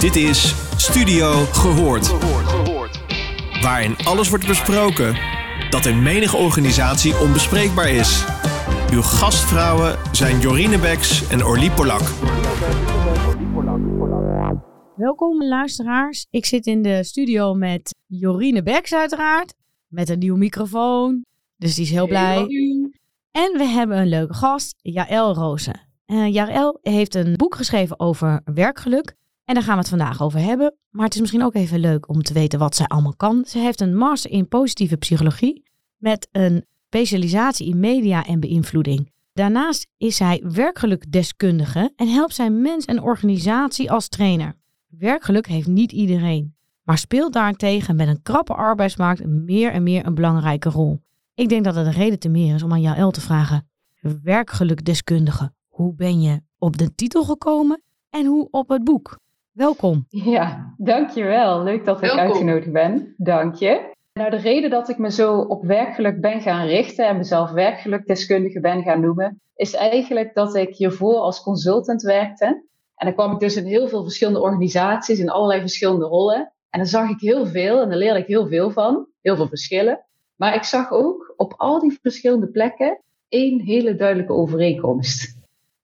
Dit is Studio Gehoord. Waarin alles wordt besproken dat in menige organisatie onbespreekbaar is. Uw gastvrouwen zijn Jorine Beks en Orlie Polak. Welkom luisteraars. Ik zit in de studio met Jorine Beks uiteraard. Met een nieuwe microfoon. Dus die is heel blij. En we hebben een leuke gast, Jaël Rozen. Uh, Jaël heeft een boek geschreven over werkgeluk. En daar gaan we het vandaag over hebben. Maar het is misschien ook even leuk om te weten wat zij allemaal kan. Ze heeft een master in positieve psychologie met een specialisatie in media en beïnvloeding. Daarnaast is hij werkgelukdeskundige en helpt zijn mens en organisatie als trainer. Werkgeluk heeft niet iedereen, maar speelt daarentegen met een krappe arbeidsmarkt meer en meer een belangrijke rol. Ik denk dat het een reden te meer is om aan Jaël te vragen: werkgelukdeskundige, hoe ben je op de titel gekomen en hoe op het boek? Welkom. Ja, dankjewel. Leuk dat ik uitgenodigd ben. Dank je. Nou, de reden dat ik me zo op werkgeluk ben gaan richten en mezelf werkgelukdeskundige ben gaan noemen, is eigenlijk dat ik hiervoor als consultant werkte. En dan kwam ik dus in heel veel verschillende organisaties, in allerlei verschillende rollen. En dan zag ik heel veel en daar leerde ik heel veel van, heel veel verschillen. Maar ik zag ook op al die verschillende plekken één hele duidelijke overeenkomst.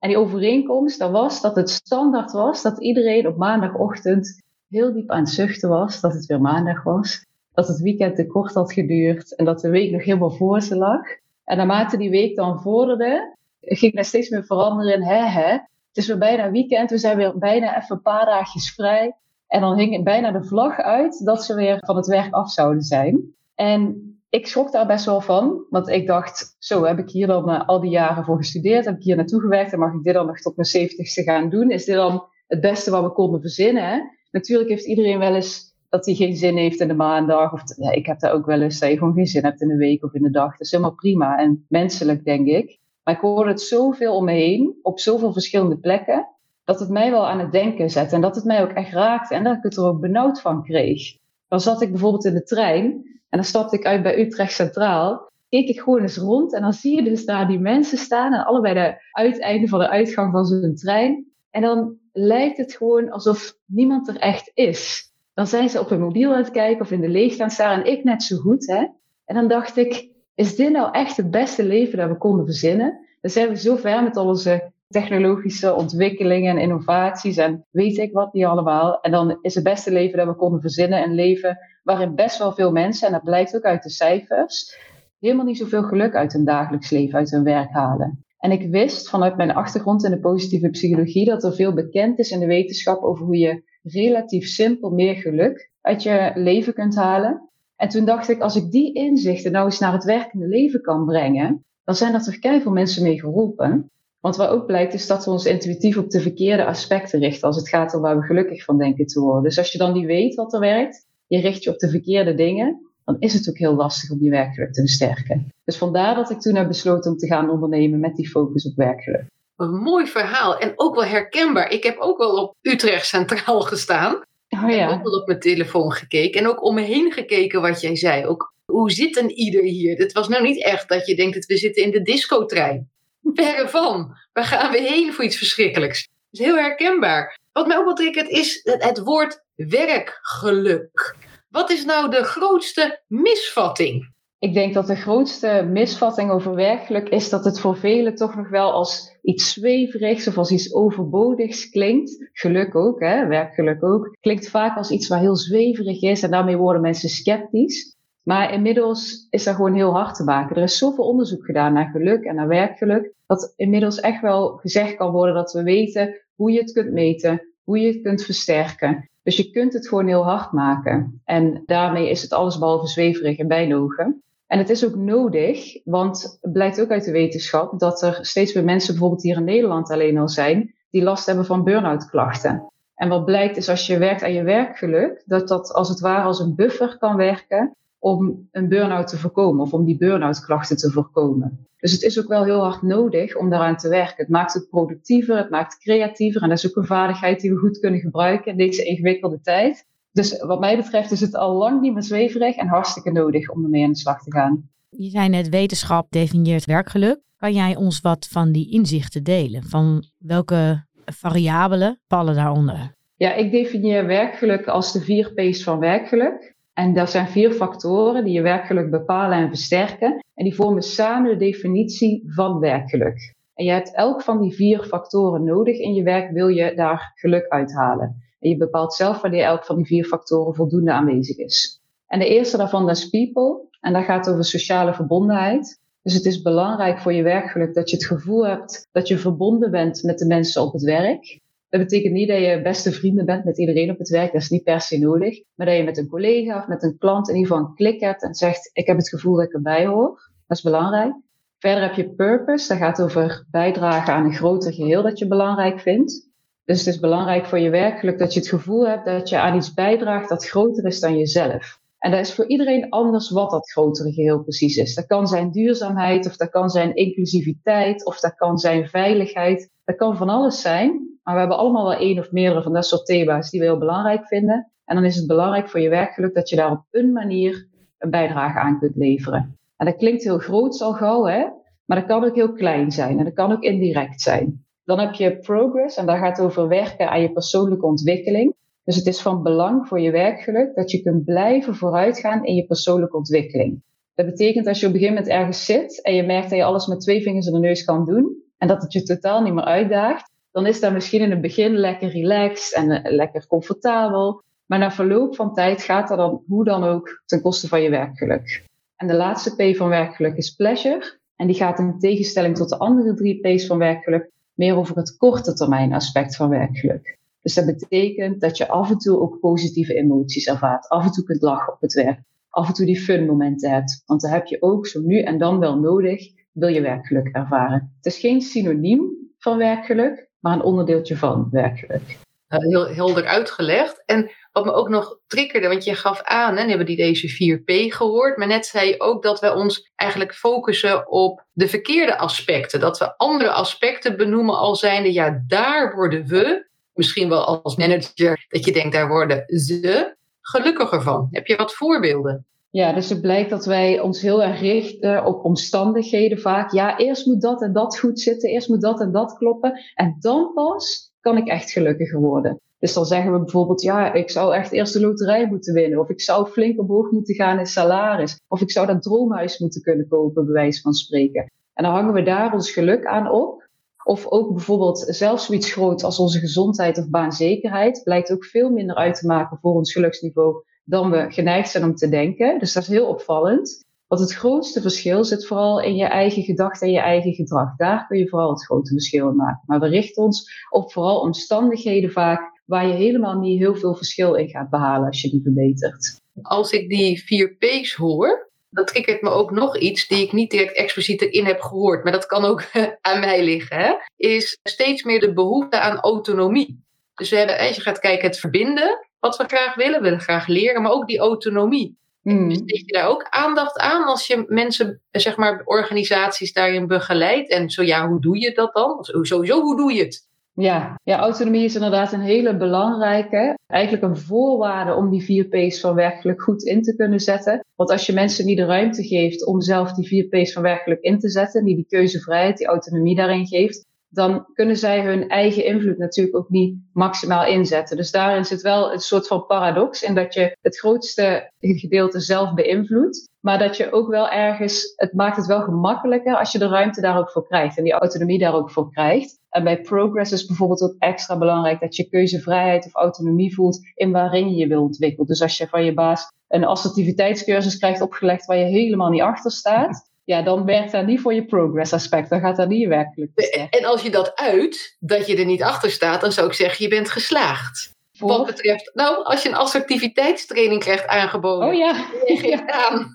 En die overeenkomst, dat was dat het standaard was dat iedereen op maandagochtend heel diep aan het zuchten was dat het weer maandag was. Dat het weekend te kort had geduurd en dat de week nog helemaal voor ze lag. En naarmate die week dan vorderde, ging er steeds meer veranderen hè hè. Het is weer bijna weekend, we zijn weer bijna even een paar dagjes vrij. En dan hing bijna de vlag uit dat ze weer van het werk af zouden zijn. En ik schrok daar best wel van, want ik dacht, zo heb ik hier dan uh, al die jaren voor gestudeerd, heb ik hier naartoe gewerkt en mag ik dit dan nog tot mijn zeventigste gaan doen? Is dit dan het beste wat we konden verzinnen? Natuurlijk heeft iedereen wel eens dat hij geen zin heeft in de maandag, of ik heb daar ook wel eens dat je gewoon geen zin hebt in de week of in de dag. Dat is helemaal prima en menselijk, denk ik. Maar ik hoorde het zoveel om me heen, op zoveel verschillende plekken, dat het mij wel aan het denken zette en dat het mij ook echt raakte en dat ik het er ook benauwd van kreeg. Dan zat ik bijvoorbeeld in de trein en dan stapte ik uit bij Utrecht Centraal. Keek ik gewoon eens rond en dan zie je dus daar die mensen staan aan allebei de uiteinden van de uitgang van zo'n trein. En dan lijkt het gewoon alsof niemand er echt is. Dan zijn ze op hun mobiel aan het kijken of in de leegte staan en ik net zo goed. Hè? En dan dacht ik, is dit nou echt het beste leven dat we konden verzinnen? Dan zijn we zo ver met al onze technologische ontwikkelingen en innovaties en weet ik wat niet allemaal. En dan is het beste leven dat we konden verzinnen een leven waarin best wel veel mensen, en dat blijkt ook uit de cijfers, helemaal niet zoveel geluk uit hun dagelijks leven, uit hun werk halen. En ik wist vanuit mijn achtergrond in de positieve psychologie dat er veel bekend is in de wetenschap over hoe je relatief simpel meer geluk uit je leven kunt halen. En toen dacht ik, als ik die inzichten nou eens naar het werkende leven kan brengen, dan zijn er toch veel mensen mee geholpen. Want wat ook blijkt is dat we ons intuïtief op de verkeerde aspecten richten als het gaat om waar we gelukkig van denken te worden. Dus als je dan niet weet wat er werkt, je richt je op de verkeerde dingen, dan is het ook heel lastig om je werkgeluk te versterken. Dus vandaar dat ik toen heb besloten om te gaan ondernemen met die focus op werkgeluk. Een mooi verhaal en ook wel herkenbaar. Ik heb ook wel op Utrecht Centraal gestaan. Oh ja. Ik heb ook wel op mijn telefoon gekeken en ook om me heen gekeken wat jij zei. Ook hoe zit een ieder hier? Het was nou niet echt dat je denkt dat we zitten in de discotrein. Verre van. Waar gaan we heen voor iets verschrikkelijks? Dat is heel herkenbaar. Wat mij ook wat triggert is het, woord werkgeluk. Wat is nou de grootste misvatting? Ik denk dat de grootste misvatting over werkgeluk is dat het voor velen toch nog wel als iets zweverigs of als iets overbodigs klinkt. Geluk ook, hè? werkgeluk ook. Klinkt vaak als iets wat heel zweverig is en daarmee worden mensen sceptisch. Maar inmiddels is dat gewoon heel hard te maken. Er is zoveel onderzoek gedaan naar geluk en naar werkgeluk, dat inmiddels echt wel gezegd kan worden dat we weten hoe je het kunt meten, hoe je het kunt versterken. Dus je kunt het gewoon heel hard maken. En daarmee is het allesbehalve zweverig in mijn ogen. En het is ook nodig, want het blijkt ook uit de wetenschap dat er steeds meer mensen, bijvoorbeeld hier in Nederland alleen al zijn, die last hebben van burn-out klachten. En wat blijkt is als je werkt aan je werkgeluk, dat dat als het ware als een buffer kan werken om een burn-out te voorkomen of om die burn-out klachten te voorkomen. Dus het is ook wel heel hard nodig om daaraan te werken. Het maakt het productiever, het maakt het creatiever en dat is ook een vaardigheid die we goed kunnen gebruiken in deze ingewikkelde tijd. Dus wat mij betreft is het al lang niet meer zweverig en hartstikke nodig om ermee aan de slag te gaan. Je zei net, wetenschap definieert werkgeluk. Kan jij ons wat van die inzichten delen? Van welke variabelen vallen daaronder? Ja, ik definieer werkgeluk als de vier P's van werkgeluk. En dat zijn vier factoren die je werkgeluk bepalen en versterken. En die vormen samen de definitie van werkgeluk. En je hebt elk van die vier factoren nodig in je werk, wil je daar geluk uithalen. En je bepaalt zelf wanneer elk van die vier factoren voldoende aanwezig is. En de eerste daarvan is people. En dat gaat over sociale verbondenheid. Dus het is belangrijk voor je werkgeluk dat je het gevoel hebt dat je verbonden bent met de mensen op het werk. Dat betekent niet dat je beste vrienden bent met iedereen op het werk, dat is niet per se nodig. Maar dat je met een collega of met een klant in ieder geval een klik hebt en zegt: Ik heb het gevoel dat ik erbij hoor. Dat is belangrijk. Verder heb je purpose, dat gaat over bijdragen aan een groter geheel dat je belangrijk vindt. Dus het is belangrijk voor je werkgeluk dat je het gevoel hebt dat je aan iets bijdraagt dat groter is dan jezelf. En dat is voor iedereen anders wat dat grotere geheel precies is. Dat kan zijn duurzaamheid, of dat kan zijn inclusiviteit, of dat kan zijn veiligheid. Dat kan van alles zijn. Maar we hebben allemaal wel één of meerdere van dat soort thema's die we heel belangrijk vinden. En dan is het belangrijk voor je werkgeluk dat je daar op een manier een bijdrage aan kunt leveren. En dat klinkt heel groot al gauw, hè? maar dat kan ook heel klein zijn en dat kan ook indirect zijn. Dan heb je progress en daar gaat het over werken aan je persoonlijke ontwikkeling. Dus het is van belang voor je werkgeluk dat je kunt blijven vooruitgaan in je persoonlijke ontwikkeling. Dat betekent als je op een gegeven moment ergens zit en je merkt dat je alles met twee vingers in de neus kan doen en dat het je totaal niet meer uitdaagt, dan is dat misschien in het begin lekker relaxed en eh, lekker comfortabel. Maar na verloop van tijd gaat dat dan hoe dan ook ten koste van je werkgeluk. En de laatste P van werkgeluk is pleasure. En die gaat in tegenstelling tot de andere drie P's van werkgeluk meer over het korte termijn aspect van werkgeluk. Dus dat betekent dat je af en toe ook positieve emoties ervaart. Af en toe kunt lachen op het werk. Af en toe die fun momenten hebt. Want dan heb je ook zo nu en dan wel nodig, wil je werkgeluk ervaren. Het is geen synoniem van werkgeluk, maar een onderdeeltje van werkgeluk. Heel helder uitgelegd. En wat me ook nog triggerde, want je gaf aan, en hebben die deze 4P gehoord, maar net zei je ook dat we ons eigenlijk focussen op de verkeerde aspecten. Dat we andere aspecten benoemen al zijnde, ja, daar worden we, misschien wel als manager, dat je denkt, daar worden ze gelukkiger van. Heb je wat voorbeelden? Ja, dus het blijkt dat wij ons heel erg richten op omstandigheden vaak. Ja, eerst moet dat en dat goed zitten, eerst moet dat en dat kloppen. En dan pas kan ik echt gelukkiger worden. Dus dan zeggen we bijvoorbeeld, ja, ik zou echt eerst de loterij moeten winnen. Of ik zou flink omhoog moeten gaan in salaris. Of ik zou dat droomhuis moeten kunnen kopen, bij wijze van spreken. En dan hangen we daar ons geluk aan op. Of ook bijvoorbeeld zelfs zoiets groot als onze gezondheid of baanzekerheid blijkt ook veel minder uit te maken voor ons geluksniveau dan we geneigd zijn om te denken. Dus dat is heel opvallend. Want het grootste verschil zit vooral in je eigen gedachten en je eigen gedrag. Daar kun je vooral het grote verschil in maken. Maar we richten ons op vooral omstandigheden vaak waar je helemaal niet heel veel verschil in gaat behalen als je die verbetert. Als ik die vier P's hoor, dan triggert me ook nog iets die ik niet direct expliciet erin heb gehoord, maar dat kan ook aan mij liggen, hè? is steeds meer de behoefte aan autonomie. Dus we hebben, als je gaat kijken, het verbinden, wat we graag willen, we willen graag leren, maar ook die autonomie. Mm. Dus je daar ook aandacht aan als je mensen, zeg maar, organisaties daarin begeleidt? En zo ja, hoe doe je dat dan? Sowieso, hoe doe je het? Ja, ja, autonomie is inderdaad een hele belangrijke. Eigenlijk een voorwaarde om die vier P's van werkelijk goed in te kunnen zetten. Want als je mensen niet de ruimte geeft om zelf die vier P's van werkelijk in te zetten, die die keuzevrijheid, die autonomie daarin geeft, dan kunnen zij hun eigen invloed natuurlijk ook niet maximaal inzetten. Dus daarin zit wel een soort van paradox in dat je het grootste gedeelte zelf beïnvloedt, maar dat je ook wel ergens, het maakt het wel gemakkelijker als je de ruimte daar ook voor krijgt en die autonomie daar ook voor krijgt. En bij progress is bijvoorbeeld ook extra belangrijk dat je keuzevrijheid of autonomie voelt in waarin je je wil ontwikkelen. Dus als je van je baas een assertiviteitscursus krijgt opgelegd waar je helemaal niet achter staat, ja, dan werkt dat niet voor je progress aspect. Dan gaat dat niet werkelijk En als je dat uit, dat je er niet achter staat, dan zou ik zeggen, je bent geslaagd. Voor? Wat betreft, nou, als je een assertiviteitstraining krijgt aangeboden. Oh ja. Die, Aan,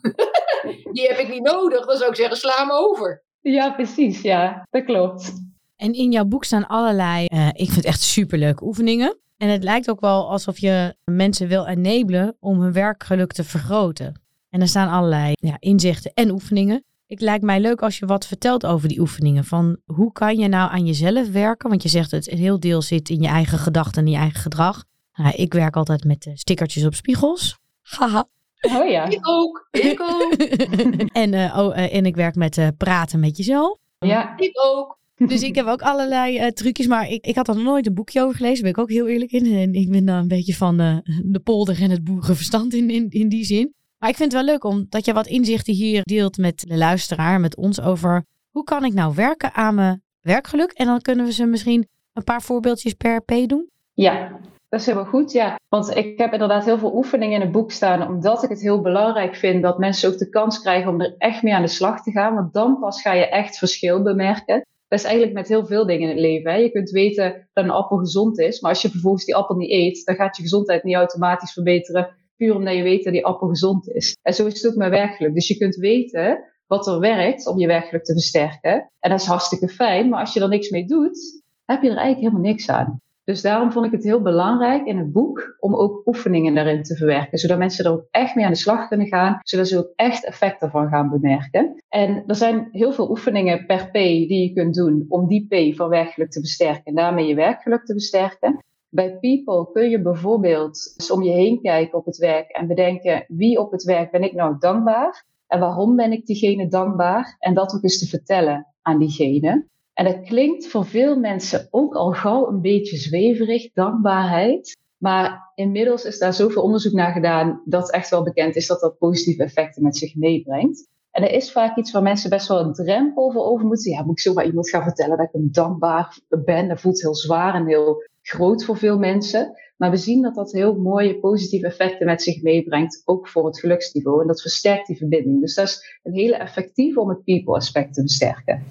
die heb ik niet nodig, dan zou ik zeggen, sla me over. Ja, precies, ja, dat klopt. En in jouw boek staan allerlei, uh, ik vind het echt superleuke oefeningen. En het lijkt ook wel alsof je mensen wil enablen om hun werkgeluk te vergroten. En er staan allerlei ja, inzichten en oefeningen. Het lijkt mij leuk als je wat vertelt over die oefeningen. Van hoe kan je nou aan jezelf werken? Want je zegt het een heel deel zit in je eigen gedachten en je eigen gedrag. Nou, ik werk altijd met uh, stickertjes op spiegels. Haha. Oh ja. Ik ook. Ik ook. en, uh, oh, uh, en ik werk met praten met jezelf. Ja. Ik ook. Dus ik heb ook allerlei uh, trucjes, maar ik, ik had er nog nooit een boekje over gelezen. Daar ben ik ook heel eerlijk in. En ik ben dan een beetje van uh, de polder en het boerenverstand in, in, in die zin. Maar ik vind het wel leuk omdat je wat inzichten hier deelt met de luisteraar, met ons over hoe kan ik nou werken aan mijn werkgeluk. En dan kunnen we ze misschien een paar voorbeeldjes per P doen. Ja, dat is helemaal goed, ja. Want ik heb inderdaad heel veel oefeningen in het boek staan, omdat ik het heel belangrijk vind dat mensen ook de kans krijgen om er echt mee aan de slag te gaan. Want dan pas ga je echt verschil bemerken. Dat is eigenlijk met heel veel dingen in het leven. Hè. Je kunt weten dat een appel gezond is, maar als je vervolgens die appel niet eet, dan gaat je gezondheid niet automatisch verbeteren, puur omdat je weet dat die appel gezond is. En zo is het ook met werkgeluk. Dus je kunt weten wat er werkt om je werkgeluk te versterken. En dat is hartstikke fijn, maar als je er niks mee doet, heb je er eigenlijk helemaal niks aan. Dus daarom vond ik het heel belangrijk in het boek om ook oefeningen daarin te verwerken, zodat mensen er ook echt mee aan de slag kunnen gaan, zodat ze ook echt effect ervan gaan bemerken. En er zijn heel veel oefeningen per P die je kunt doen om die P van werkgeluk te versterken en daarmee je werkgeluk te versterken. Bij People kun je bijvoorbeeld eens om je heen kijken op het werk en bedenken wie op het werk ben ik nou dankbaar en waarom ben ik diegene dankbaar en dat ook eens te vertellen aan diegene. En dat klinkt voor veel mensen ook al gauw een beetje zweverig, dankbaarheid. Maar inmiddels is daar zoveel onderzoek naar gedaan dat echt wel bekend is dat dat positieve effecten met zich meebrengt. En er is vaak iets waar mensen best wel een drempel voor over moeten. Ja, moet ik zomaar iemand gaan vertellen dat ik een dankbaar ben? Dat voelt heel zwaar en heel groot voor veel mensen. Maar we zien dat dat heel mooie positieve effecten met zich meebrengt, ook voor het geluksniveau. En dat versterkt die verbinding. Dus dat is een hele effectief om het people aspect te versterken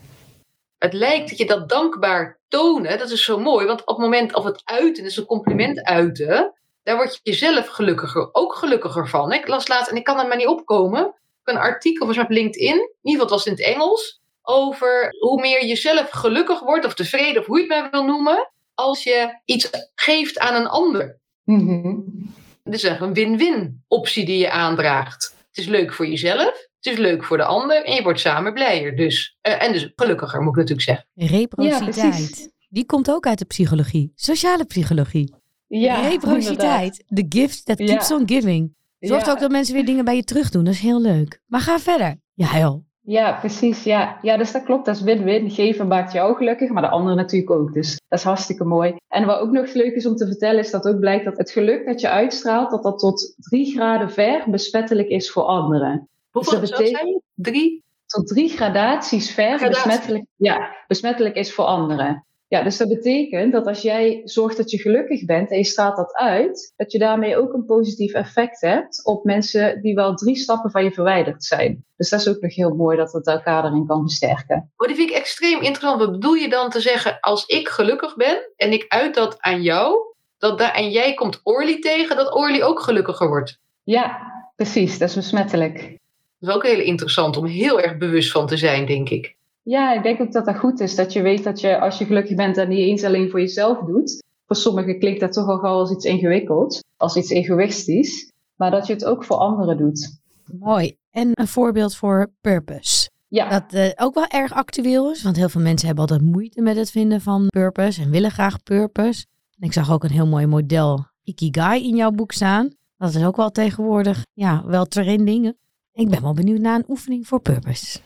het lijkt dat je dat dankbaar tonen, dat is zo mooi, want op het moment of het uiten, dus een compliment uiten, daar word je zelf gelukkiger, ook gelukkiger van. Ik las laatst, en ik kan er maar niet opkomen, een artikel was op LinkedIn, in ieder geval het was in het Engels, over hoe meer je zelf gelukkig wordt, of tevreden, of hoe je het maar wil noemen, als je iets geeft aan een ander. Mm Dus een win-win optie die je aandraagt. Het is leuk voor jezelf, het is leuk voor de ander en je wordt samen blijer. Dus, uh, en dus gelukkiger, moet ik natuurlijk zeggen. Reciprociteit. die komt ook uit de psychologie. Sociale psychologie. Ja, Reciprociteit. The gift that keeps on giving. Zorgt ook dat mensen weer dingen bij je terug doen. Dat is heel leuk. Maar ga verder. Ja, heel. Ja, precies. Ja. ja, dus dat klopt. Dat is win-win. Geven maakt jou gelukkig, maar de andere natuurlijk ook. Dus dat is hartstikke mooi. En wat ook nog leuk is om te vertellen, is dat ook blijkt dat het geluk dat je uitstraalt, dat dat tot drie graden ver besmettelijk is voor anderen. Hoeveel dus dat betekent, Drie? Tot drie gradaties ver besmettelijk, ja, besmettelijk is voor anderen. Ja, dus dat betekent dat als jij zorgt dat je gelukkig bent en je straalt dat uit, dat je daarmee ook een positief effect hebt op mensen die wel drie stappen van je verwijderd zijn. Dus dat is ook nog heel mooi dat het elkaar erin kan versterken. Oh, die vind ik extreem interessant. Wat bedoel je dan te zeggen, als ik gelukkig ben en ik uit dat aan jou, dat daar, en jij komt Orly tegen, dat Orly ook gelukkiger wordt? Ja, precies. Dat is besmettelijk. Dat is ook heel interessant om heel erg bewust van te zijn, denk ik. Ja, ik denk ook dat dat goed is. Dat je weet dat je als je gelukkig bent en niet eens alleen voor jezelf doet. Voor sommigen klinkt dat toch al gauw als iets ingewikkelds, als iets egoïstisch. Maar dat je het ook voor anderen doet. Mooi. En een voorbeeld voor purpose. Ja. Dat uh, ook wel erg actueel is, want heel veel mensen hebben altijd moeite met het vinden van purpose en willen graag purpose. En ik zag ook een heel mooi model Ikigai in jouw boek staan. Dat is ook wel tegenwoordig ja, wel trending. Ik ben wel benieuwd naar een oefening voor purpose.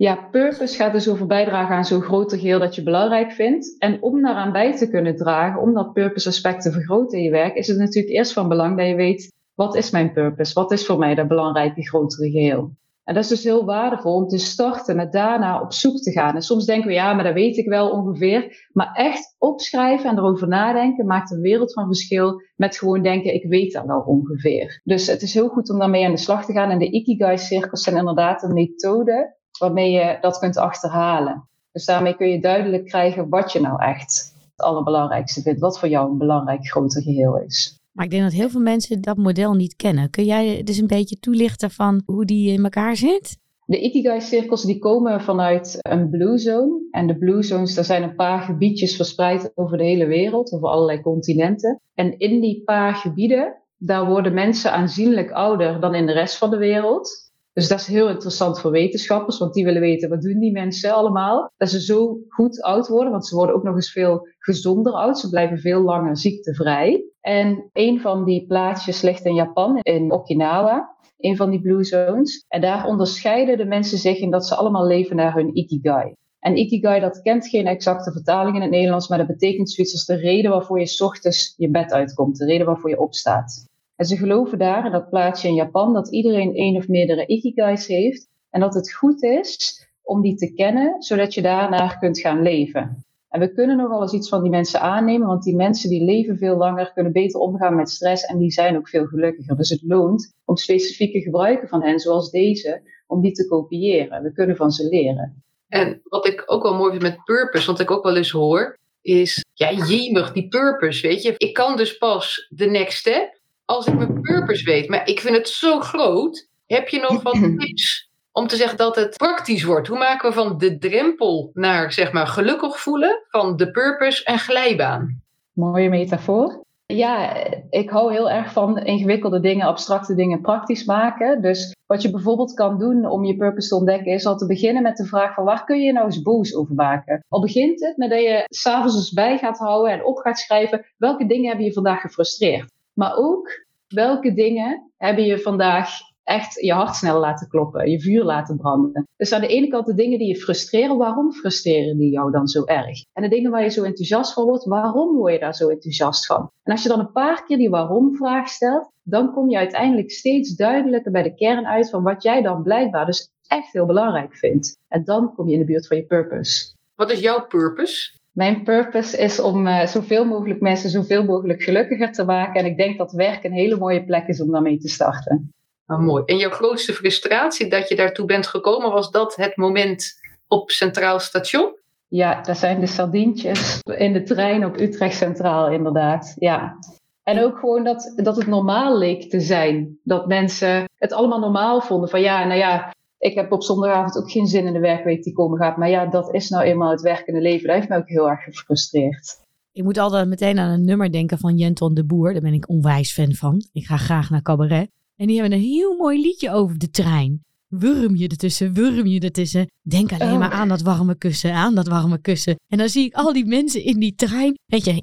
Ja, purpose gaat dus over bijdragen aan zo'n groter geheel dat je belangrijk vindt. En om daaraan bij te kunnen dragen, om dat purpose aspect te vergroten in je werk, is het natuurlijk eerst van belang dat je weet, wat is mijn purpose? Wat is voor mij dat belangrijke grotere geheel? En dat is dus heel waardevol om te starten en daarna op zoek te gaan. En soms denken we, ja, maar dat weet ik wel ongeveer. Maar echt opschrijven en erover nadenken maakt een wereld van verschil met gewoon denken, ik weet dat wel ongeveer. Dus het is heel goed om daarmee aan de slag te gaan. En de Ikigai-cirkels zijn inderdaad een methode waarmee je dat kunt achterhalen. Dus daarmee kun je duidelijk krijgen wat je nou echt het allerbelangrijkste vindt. Wat voor jou een belangrijk groter geheel is. Maar ik denk dat heel veel mensen dat model niet kennen. Kun jij dus een beetje toelichten van hoe die in elkaar zit? De Ikigai-cirkels die komen vanuit een Blue Zone. En de Blue Zones, daar zijn een paar gebiedjes verspreid over de hele wereld, over allerlei continenten. En in die paar gebieden, daar worden mensen aanzienlijk ouder dan in de rest van de wereld. Dus dat is heel interessant voor wetenschappers, want die willen weten wat doen die mensen allemaal. Dat ze zo goed oud worden, want ze worden ook nog eens veel gezonder oud. Ze blijven veel langer ziektevrij. En een van die plaatsjes ligt in Japan, in Okinawa. Een van die blue zones. En daar onderscheiden de mensen zich in dat ze allemaal leven naar hun ikigai. En Ikigai, dat kent geen exacte vertaling in het Nederlands, maar dat betekent zoiets als de reden waarvoor je ochtends je bed uitkomt, de reden waarvoor je opstaat. En ze geloven daar, in dat plaatsje in Japan, dat iedereen één of meerdere Ikigais heeft en dat het goed is om die te kennen, zodat je daarnaar kunt gaan leven. En we kunnen nogal eens iets van die mensen aannemen, want die mensen die leven veel langer, kunnen beter omgaan met stress en die zijn ook veel gelukkiger. Dus het loont om specifieke gebruiken van hen, zoals deze, om die te kopiëren. We kunnen van ze leren. En wat ik ook wel mooi vind met purpose, wat ik ook wel eens hoor, is, ja, jemig, die purpose, weet je. Ik kan dus pas de next step als ik mijn purpose weet. Maar ik vind het zo groot. Heb je nog wat tips om te zeggen dat het praktisch wordt? Hoe maken we van de drempel naar, zeg maar, gelukkig voelen, van de purpose en glijbaan? Mooie metafoor. Ja, ik hou heel erg van ingewikkelde dingen, abstracte dingen praktisch maken. Dus wat je bijvoorbeeld kan doen om je purpose te ontdekken, is al te beginnen met de vraag van waar kun je nou eens boos over maken? Al begint het met dat je s'avonds eens bij gaat houden en op gaat schrijven welke dingen heb je vandaag gefrustreerd. Maar ook welke dingen hebben je vandaag echt je hart snel laten kloppen, je vuur laten branden. Dus aan de ene kant de dingen die je frustreren, waarom frustreren die jou dan zo erg? En de dingen waar je zo enthousiast van wordt, waarom word je daar zo enthousiast van? En als je dan een paar keer die waarom-vraag stelt, dan kom je uiteindelijk steeds duidelijker bij de kern uit van wat jij dan blijkbaar dus echt heel belangrijk vindt. En dan kom je in de buurt van je purpose. Wat is jouw purpose? Mijn purpose is om uh, zoveel mogelijk mensen zoveel mogelijk gelukkiger te maken. En ik denk dat werk een hele mooie plek is om daarmee te starten. Nou, mooi. En jouw grootste frustratie dat je daartoe bent gekomen, was dat het moment op Centraal Station? Ja, dat zijn de sardientjes in de trein op Utrecht Centraal, inderdaad. Ja. En ook gewoon dat, dat het normaal leek te zijn. Dat mensen het allemaal normaal vonden. Van ja, nou ja, ik heb op zondagavond ook geen zin in de werkweek die komen gaat. Maar ja, dat is nou eenmaal het werkende leven. Dat heeft mij ook heel erg gefrustreerd. Ik moet altijd meteen aan een nummer denken van Jenton de Boer. Daar ben ik onwijs fan van. Ik ga graag naar cabaret. En die hebben een heel mooi liedje over de trein. Wurm je ertussen, wurm je ertussen. Denk alleen maar oh. aan dat warme kussen, aan dat warme kussen. En dan zie ik al die mensen in die trein. Weet je,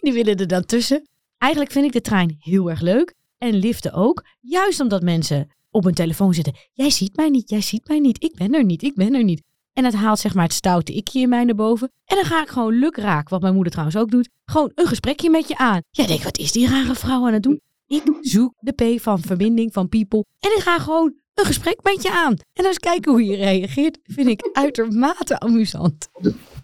die willen er dan tussen. Eigenlijk vind ik de trein heel erg leuk. En liften ook. Juist omdat mensen op hun telefoon zitten. Jij ziet mij niet, jij ziet mij niet. Ik ben er niet, ik ben er niet. En het haalt zeg maar het stoute ikje in mij naar boven. En dan ga ik gewoon lukraak, wat mijn moeder trouwens ook doet, gewoon een gesprekje met je aan. Jij denkt, wat is die rare vrouw aan het doen? Ik zoek de P van verbinding, van people. En ik ga gewoon een gesprek met je aan. En eens kijken hoe je reageert, vind ik uitermate amusant.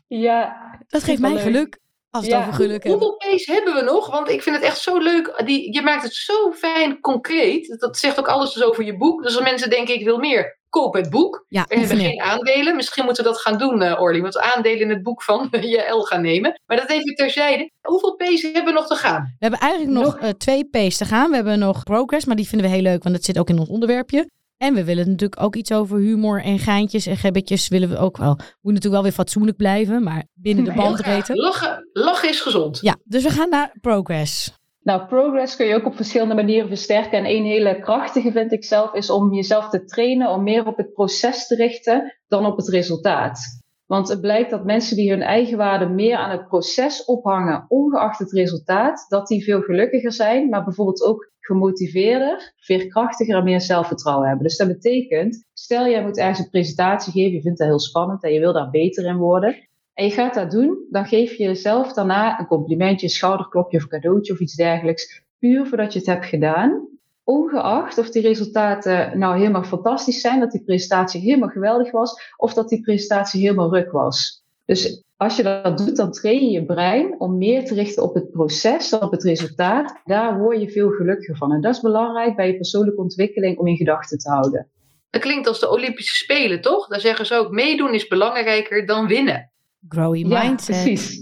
Ja. Dat geeft mij geluk. Als het over geluk Hoeveel P's hebben we nog? Want ik vind het echt zo leuk. Die, je maakt het zo fijn concreet. Dat zegt ook alles dus over je boek. Dus als mensen denken, ik wil meer, koop het boek. Ja, we hebben geen aandelen. Misschien moeten we dat gaan doen, uh, Orly. Want aandelen in het boek van JL gaan nemen. Maar dat even terzijde. Hoeveel P's hebben we nog te gaan? We hebben eigenlijk nog, nog? Uh, twee P's te gaan. We hebben nog progress, maar die vinden we heel leuk. Want dat zit ook in ons onderwerpje. En we willen natuurlijk ook iets over humor en geintjes en gebbetjes willen we ook wel. Moet natuurlijk wel weer fatsoenlijk blijven, maar binnen de bandbreedte. Lachen, lachen is gezond. Ja, dus we gaan naar progress. Nou, progress kun je ook op verschillende manieren versterken. En een hele krachtige vind ik zelf is om jezelf te trainen om meer op het proces te richten dan op het resultaat. Want het blijkt dat mensen die hun eigen waarde meer aan het proces ophangen, ongeacht het resultaat, dat die veel gelukkiger zijn, maar bijvoorbeeld ook gemotiveerder, veerkrachtiger en meer zelfvertrouwen hebben. Dus dat betekent, stel jij moet ergens een presentatie geven, je vindt dat heel spannend en je wil daar beter in worden. En je gaat dat doen, dan geef je jezelf daarna een complimentje, een schouderklopje of cadeautje of iets dergelijks, puur voordat je het hebt gedaan. Ongeacht of die resultaten nou helemaal fantastisch zijn, dat die presentatie helemaal geweldig was, of dat die presentatie helemaal ruk was. Dus als je dat doet, dan train je je brein om meer te richten op het proces dan op het resultaat. Daar word je veel gelukkiger van. En dat is belangrijk bij je persoonlijke ontwikkeling om in gedachten te houden. Dat klinkt als de Olympische Spelen, toch? Daar zeggen ze ook, meedoen is belangrijker dan winnen. Grow your mindset. Ja, precies.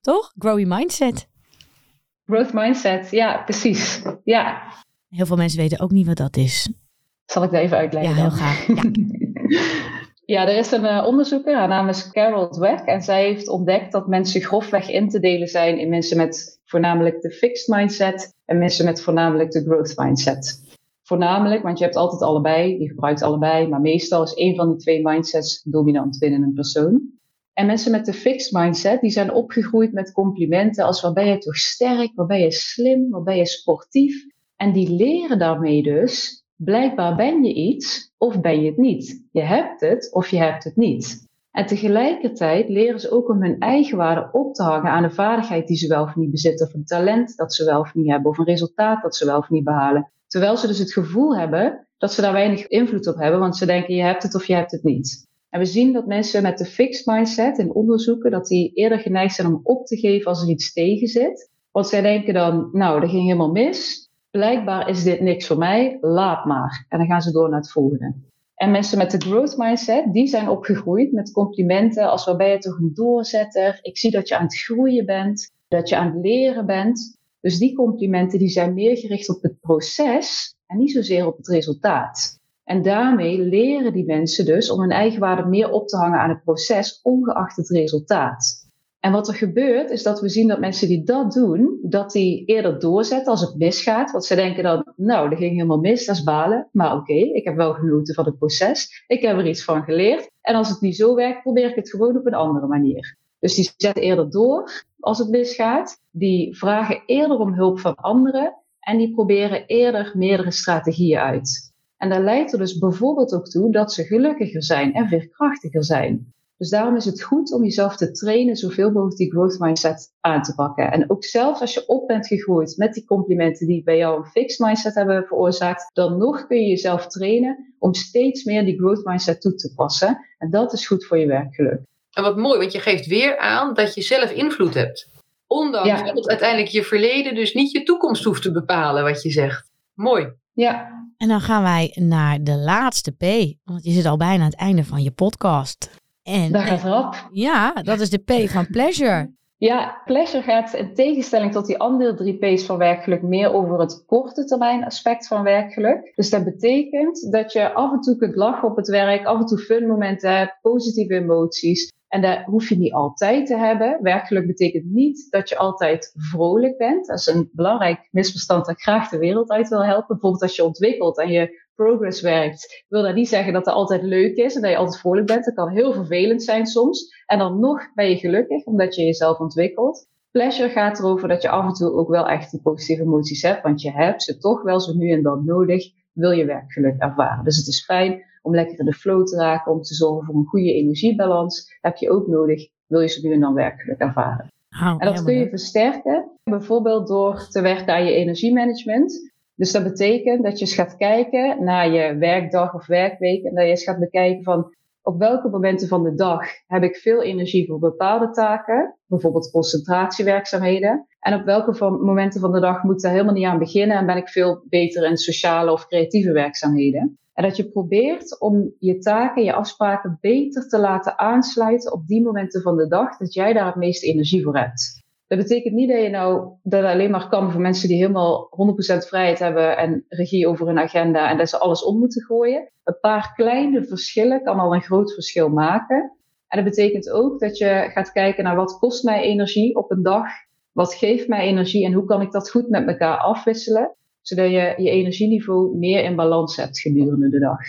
Toch? Grow your mindset. Growth mindset, ja, precies. Ja. Heel veel mensen weten ook niet wat dat is. Zal ik dat even uitleggen? Ja, heel graag. Ja. Ja, er is een uh, onderzoeker, haar naam is Carol Dweck. En zij heeft ontdekt dat mensen grofweg in te delen zijn in mensen met voornamelijk de fixed mindset en mensen met voornamelijk de growth mindset. Voornamelijk, want je hebt altijd allebei, je gebruikt allebei, maar meestal is één van die twee mindsets dominant binnen een persoon. En mensen met de fixed mindset, die zijn opgegroeid met complimenten als wat ben je toch sterk, wat ben je slim, wat ben je sportief. En die leren daarmee dus Blijkbaar ben je iets of ben je het niet. Je hebt het of je hebt het niet. En tegelijkertijd leren ze ook om hun eigen waarde op te hangen aan een vaardigheid die ze wel of niet bezitten, of een talent dat ze wel of niet hebben, of een resultaat dat ze wel of niet behalen. Terwijl ze dus het gevoel hebben dat ze daar weinig invloed op hebben, want ze denken je hebt het of je hebt het niet. En we zien dat mensen met de fixed mindset in onderzoeken, dat die eerder geneigd zijn om op te geven als er iets tegen zit. Want zij denken dan, nou, dat ging helemaal mis. Blijkbaar is dit niks voor mij, laat maar. En dan gaan ze door naar het volgende. En mensen met de growth mindset, die zijn opgegroeid met complimenten als waarbij je toch een doorzetter, ik zie dat je aan het groeien bent, dat je aan het leren bent. Dus die complimenten die zijn meer gericht op het proces en niet zozeer op het resultaat. En daarmee leren die mensen dus om hun eigen waarde meer op te hangen aan het proces, ongeacht het resultaat. En wat er gebeurt, is dat we zien dat mensen die dat doen, dat die eerder doorzetten als het misgaat. Want ze denken dan, nou, dat ging helemaal mis, dat is balen. Maar oké, ik heb wel genoten van het proces. Ik heb er iets van geleerd. En als het niet zo werkt, probeer ik het gewoon op een andere manier. Dus die zetten eerder door als het misgaat. Die vragen eerder om hulp van anderen. En die proberen eerder meerdere strategieën uit. En dat leidt er dus bijvoorbeeld ook toe dat ze gelukkiger zijn en veerkrachtiger zijn. Dus daarom is het goed om jezelf te trainen zoveel mogelijk die growth mindset aan te pakken. En ook zelfs als je op bent gegroeid met die complimenten die bij jou een fixed mindset hebben veroorzaakt, dan nog kun je jezelf trainen om steeds meer die growth mindset toe te passen. En dat is goed voor je werkgeluk. En wat mooi, want je geeft weer aan dat je zelf invloed hebt. Ondanks dat uiteindelijk je verleden dus niet je toekomst hoeft te bepalen, wat je zegt. Mooi. Ja. En dan gaan wij naar de laatste P, want je zit al bijna aan het einde van je podcast. En, Daar gaat erop. Ja, dat is de P van pleasure. Ja, pleasure gaat in tegenstelling tot die andere drie P's van werkgeluk meer over het korte termijn aspect van werkgeluk. Dus dat betekent dat je af en toe kunt lachen op het werk, af en toe fun momenten hebt, positieve emoties. En dat hoef je niet altijd te hebben. Werkgeluk betekent niet dat je altijd vrolijk bent. Dat is een belangrijk misverstand dat ik graag de wereld uit wil helpen. Bijvoorbeeld als je ontwikkelt en je progress werkt, wil dat niet zeggen dat het altijd leuk is en dat je altijd vrolijk bent. Dat kan heel vervelend zijn soms. En dan nog ben je gelukkig omdat je jezelf ontwikkelt. Pleasure gaat erover dat je af en toe ook wel echt die positieve emoties hebt, want je hebt ze toch wel zo nu en dan nodig, wil je werkgeluk ervaren. Dus het is fijn om lekker in de flow te raken, om te zorgen voor een goede energiebalans. Heb je ook nodig, wil je zo nu en dan werkgeluk ervaren. en dat kun je versterken, bijvoorbeeld door te werken aan je energiemanagement. Dus dat betekent dat je eens gaat kijken naar je werkdag of werkweek en dat je eens gaat bekijken van op welke momenten van de dag heb ik veel energie voor bepaalde taken, bijvoorbeeld concentratiewerkzaamheden. En op welke momenten van de dag moet ik daar helemaal niet aan beginnen en ben ik veel beter in sociale of creatieve werkzaamheden. En dat je probeert om je taken, je afspraken beter te laten aansluiten op die momenten van de dag dat jij daar het meeste energie voor hebt. Dat betekent niet dat je nou dat alleen maar kan voor mensen die helemaal 100% vrijheid hebben en regie over hun agenda en dat ze alles om moeten gooien. Een paar kleine verschillen kan al een groot verschil maken. En dat betekent ook dat je gaat kijken naar wat kost mij energie op een dag, wat geeft mij energie en hoe kan ik dat goed met elkaar afwisselen, zodat je je energieniveau meer in balans hebt gedurende de dag.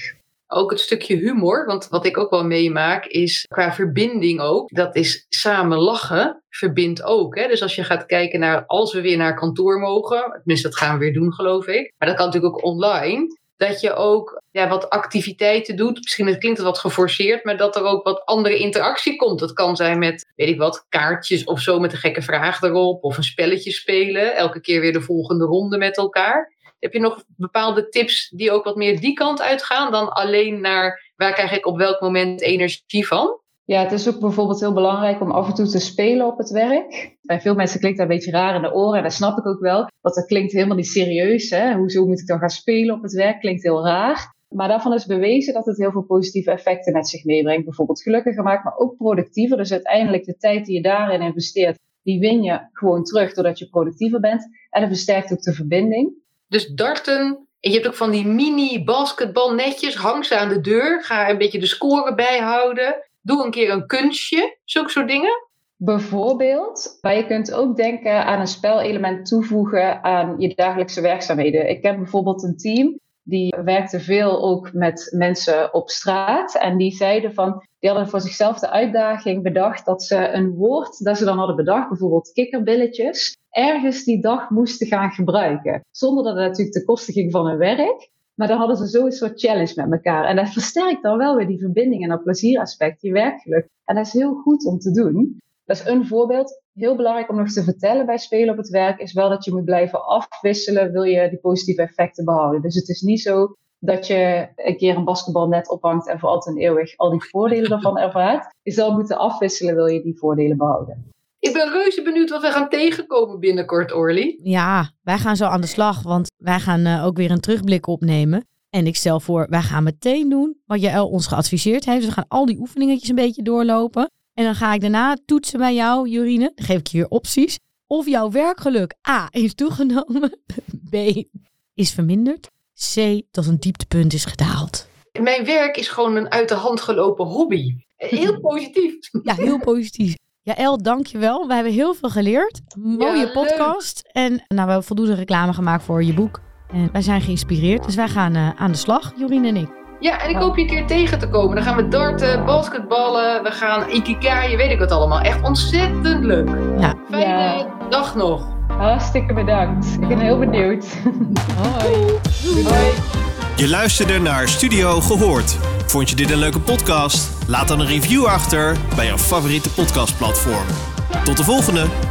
Ook het stukje humor, want wat ik ook wel meemaak is qua verbinding ook. Dat is samen lachen verbindt ook. Hè? Dus als je gaat kijken naar als we weer naar kantoor mogen, tenminste dat gaan we weer doen geloof ik. Maar dat kan natuurlijk ook online. Dat je ook ja, wat activiteiten doet. Misschien het klinkt het wat geforceerd, maar dat er ook wat andere interactie komt. Dat kan zijn met, weet ik wat, kaartjes of zo met een gekke vraag erop. Of een spelletje spelen. Elke keer weer de volgende ronde met elkaar. Heb je nog bepaalde tips die ook wat meer die kant uitgaan dan alleen naar waar krijg ik op welk moment energie van? Ja, het is ook bijvoorbeeld heel belangrijk om af en toe te spelen op het werk. Bij veel mensen klinkt dat een beetje raar in de oren en dat snap ik ook wel. Want dat klinkt helemaal niet serieus. Hè? Hoezo moet ik dan gaan spelen op het werk? Klinkt heel raar. Maar daarvan is bewezen dat het heel veel positieve effecten met zich meebrengt. Bijvoorbeeld gelukkiger maakt, maar ook productiever. Dus uiteindelijk de tijd die je daarin investeert, die win je gewoon terug doordat je productiever bent. En dat versterkt ook de verbinding. Dus darten. En je hebt ook van die mini basketbalnetjes. Hang ze aan de deur. Ga een beetje de score bijhouden. Doe een keer een kunstje. Zulke soort dingen. Bijvoorbeeld, maar je kunt ook denken aan een spelelement toevoegen aan je dagelijkse werkzaamheden. Ik heb bijvoorbeeld een team die werkte veel ook met mensen op straat. En die zeiden van, die hadden voor zichzelf de uitdaging bedacht dat ze een woord dat ze dan hadden bedacht, bijvoorbeeld kikkerbilletjes, ergens die dag moesten gaan gebruiken. Zonder dat het natuurlijk ten koste ging van hun werk. Maar dan hadden ze zo een soort challenge met elkaar. En dat versterkt dan wel weer die verbinding en dat plezieraspect, die werkgeluk. En dat is heel goed om te doen. Dat is een voorbeeld. Heel belangrijk om nog te vertellen bij spelen op het werk is wel dat je moet blijven afwisselen, wil je die positieve effecten behouden. Dus het is niet zo dat je een keer een basketbal net ophangt en voor altijd en eeuwig al die voordelen daarvan ervaart. Je zal moeten afwisselen, wil je die voordelen behouden. Ik ben reuze benieuwd wat we gaan tegenkomen binnenkort, Orly. Ja, wij gaan zo aan de slag, want wij gaan uh, ook weer een terugblik opnemen. En ik stel voor, wij gaan meteen doen wat Jaël ons geadviseerd heeft. Dus we gaan al die oefeningetjes een beetje doorlopen. En dan ga ik daarna toetsen bij jou, Jorine. Dan geef ik je weer opties. Of jouw werkgeluk A is toegenomen, B is verminderd, C tot een dieptepunt is gedaald. Mijn werk is gewoon een uit de hand gelopen hobby. Heel positief. Ja, heel positief. Ja, El, dankjewel. We hebben heel veel geleerd. Mooie podcast. En nou, we hebben voldoende reclame gemaakt voor je boek. En wij zijn geïnspireerd. Dus wij gaan uh, aan de slag, Jorien en ik. Ja, en ik hoop je een keer tegen te komen. Dan gaan we darten, basketballen, we gaan ikikai, weet ik wat allemaal. Echt ontzettend leuk. Ja. Fijne ja. dag nog. Hartstikke bedankt. Ik ben heel benieuwd. Hoi. Hoi. Je luisterde naar Studio Gehoord. Vond je dit een leuke podcast? Laat dan een review achter bij jouw favoriete podcastplatform. Tot de volgende!